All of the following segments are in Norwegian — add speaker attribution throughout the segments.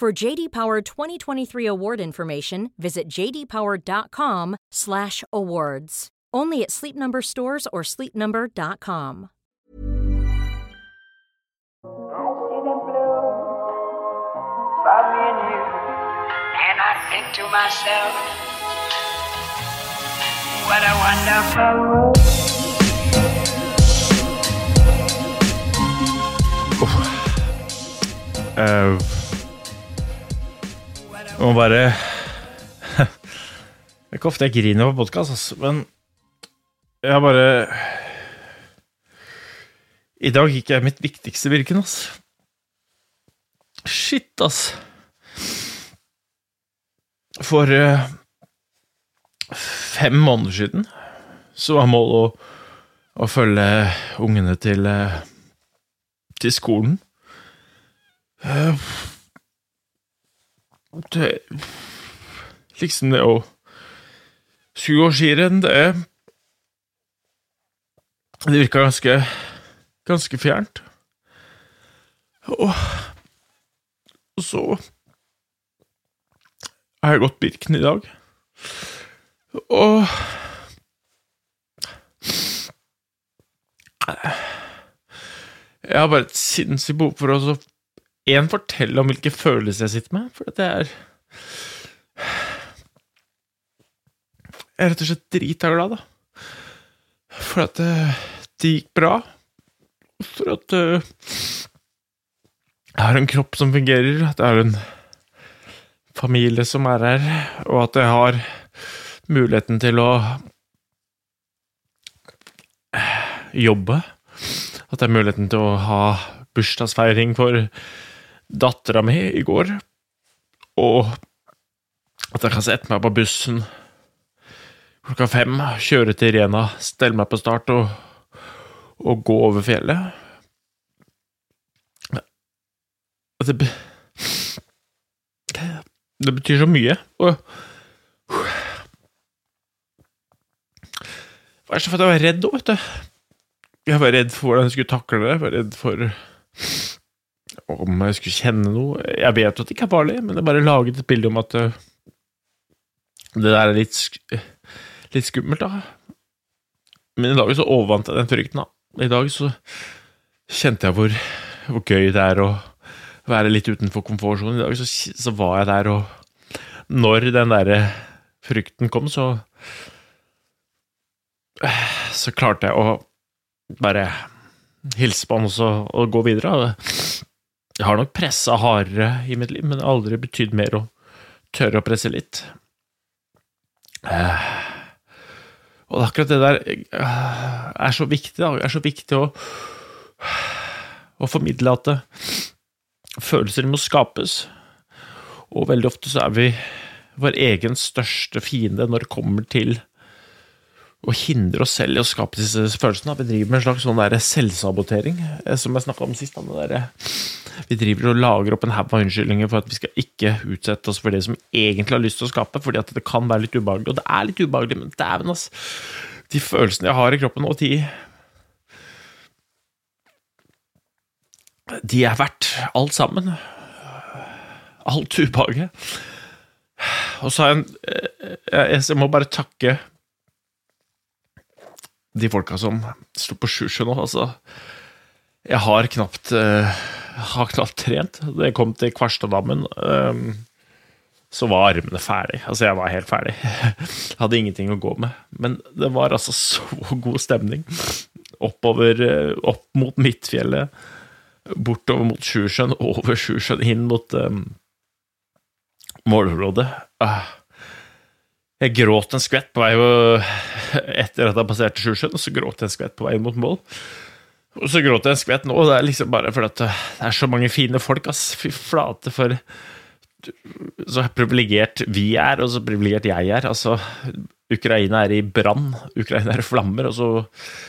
Speaker 1: For JD Power 2023 award information, visit jdpower.com/awards. Only at Sleep Number stores or sleepnumber.com.
Speaker 2: I see the blue for me and you, and I think to myself, what a wonderful world.
Speaker 3: Eh, Jeg må bare Det er ikke ofte jeg griner på podkast, men jeg har bare I dag gikk jeg mitt viktigste virke, altså. Shit, altså. For uh, fem måneder siden så var målet å, å følge ungene til, uh, til skolen. Eh, det Liksom det å skirenn, det Det virka ganske ganske fjernt. Og, og så har jeg gått Birken i dag. Og Jeg har bare et sinnssykt behov for å en fortelle om hvilke følelser jeg sitter med, for det er Jeg er rett og slett drita glad, da. For at det, det gikk bra. For at eh, jeg har en kropp som fungerer, at jeg har en familie som er her, og at jeg har muligheten til å jobbe. At jeg har muligheten til å ha bursdagsfeiring for dattera mi i går. Og at jeg kan sette meg på bussen klokka fem, kjøre til Rena, stelle meg på start og, og gå over fjellet. Det, be- det betyr så mye. Og Hva er det for at jeg var redd òg, vet du. Jeg var redd for hvordan jeg skulle takle det. Jeg var redd for om jeg skulle kjenne noe. Jeg vet jo at det ikke er farlig, men jeg bare laget et bilde om at uh, det der er litt, sk litt skummelt, da. Men i dag så overvant jeg den frykten, da. I dag så kjente jeg hvor, hvor gøy det er å være litt utenfor komfortsonen. I dag så, så var jeg der, og når den derre frykten kom, så Så klarte jeg å bare hilse på han også og gå videre. og Jeg har nok pressa hardere i mitt liv, men det har aldri betydd mer å tørre å presse litt. Eh, Og akkurat det der eh, er så viktig. Det er så viktig å, å formidle at det, følelser må skapes. Og veldig ofte så er vi vår egen største fiende når det kommer til å hindre oss selv i å skape disse følelsene. Vi driver med en slags sånn selvsabotering, eh, som jeg snakka om sist. vi driver og lager opp en haug av unnskyldninger for at vi skal ikke utsette oss for det som egentlig har lyst til å skape, fordi at det kan være litt ubehagelig. Og det er litt ubehagelig, men dæven, ass. De følelsene jeg har i kroppen nå, de De er verdt alt sammen. Alt ubehaget. Og så har jeg en jeg, jeg må bare takke de folka som sto på Sjusjø nå, altså. Jeg har knapt, uh, har knapt trent. Da jeg kom til Kvarstadammen, um, så var armene ferdig. Altså, jeg var helt ferdig. Hadde ingenting å gå med. Men det var altså så god stemning. Oppover, eh, opp mot Midtfjellet, bortover mot Sjusjøen, over Sjusjøen, inn mot um, målområdet. Ah. Jeg gråt en skvett på vei etter at jeg passerte Sjusjøen, og så gråt jeg en skvett på vei mot mål. Og så gråt jeg en skvett nå, og det er liksom bare fordi det er så mange fine folk, ass. Fy flate, for så privilegert vi er, og så privilegert jeg er. Altså, Ukraina er i brann, Ukraina er i flammer, og så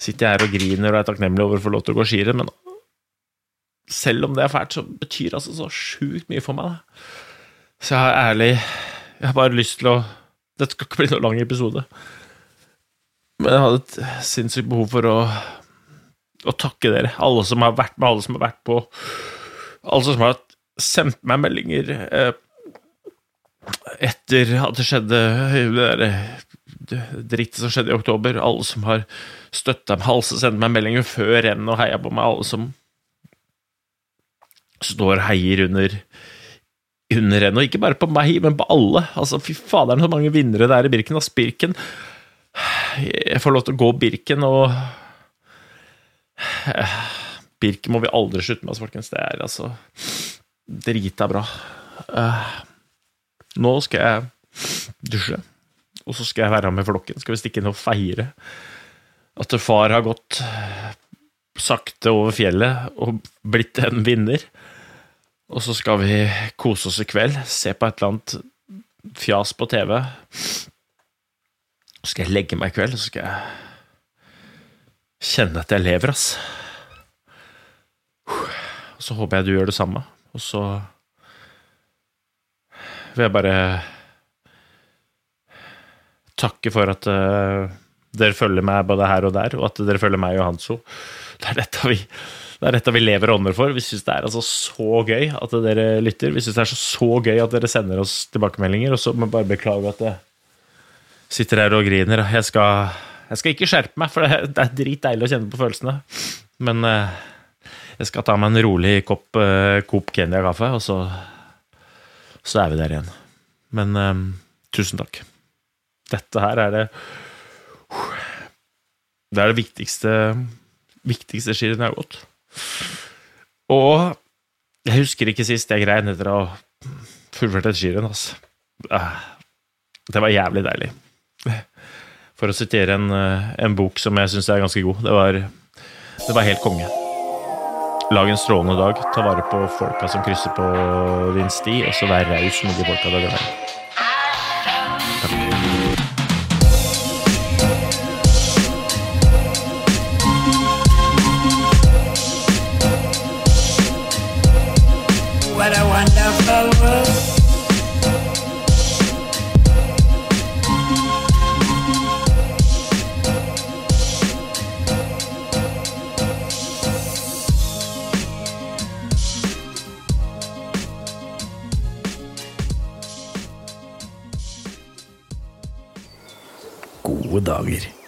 Speaker 3: sitter jeg her og griner og er takknemlig over å få lov til å gå skirenn, men selv om det er fælt, så betyr altså så sjukt mye for meg. Så jeg har ærlig Jeg har bare lyst til å Dette skal ikke bli noen lang episode, men jeg hadde et sinnssykt behov for å, å takke dere, alle som har vært med, alle som har vært på Alle som har sendt meg meldinger eh, etter at det skjedde det der drittet som skjedde i oktober. Alle som har støtta meg, alle som sendte meg meldinger før rennet og heia på meg. Alle som står og heier under, under henne. Og ikke bare på meg, men på alle. Altså, Fy faderen, så mange vinnere det er i Birken. Og Birken Jeg får lov til å gå Birken, og Birken må vi aldri slutte med, folkens. Det er altså drita bra. Uh, nå skal jeg dusje, og så skal jeg være med flokken. Skal vi stikke inn og feire at far har gått sakte over fjellet og blitt en vinner. Og så skal vi kose oss i kveld, se på et eller annet fjas på TV. Så skal jeg legge meg i kveld, så skal jeg kjenne at jeg lever, ass. Og så håper jeg du gjør det samme. Og så vil jeg bare takke for at uh, dere følger meg både her og der, og at dere følger meg og Hanso. Det er dette vi, det er dette vi lever og ånder for. Vi syns det er altså så gøy at dere lytter. Vi syns det er så, gøy at dere sender oss tilbakemeldinger. Og så må jeg bare beklage at jeg sitter her og griner. Jeg skal, jeg skal ikke skjerpe meg, for det, er dritdeilig å kjenne på følelsene. Men uh, jeg skal ta meg en rolig kopp uh, Coop Kenya-kaffe, og så, så er vi der igjen. Men um, tusen takk. Dette her er det Det er det viktigste viktigste skirennet jeg har gått. Og jeg husker ikke sist jeg grein etter å ha fullført et skirenn. Altså. Det var jævlig deilig. For å sitere en, en bok som jeg syns er ganske god. Det var, det var helt konge. Lag en strålende dag. Ta vare på folka som krysser på din sti, og så vær raus med de folka du er.
Speaker 4: Dager.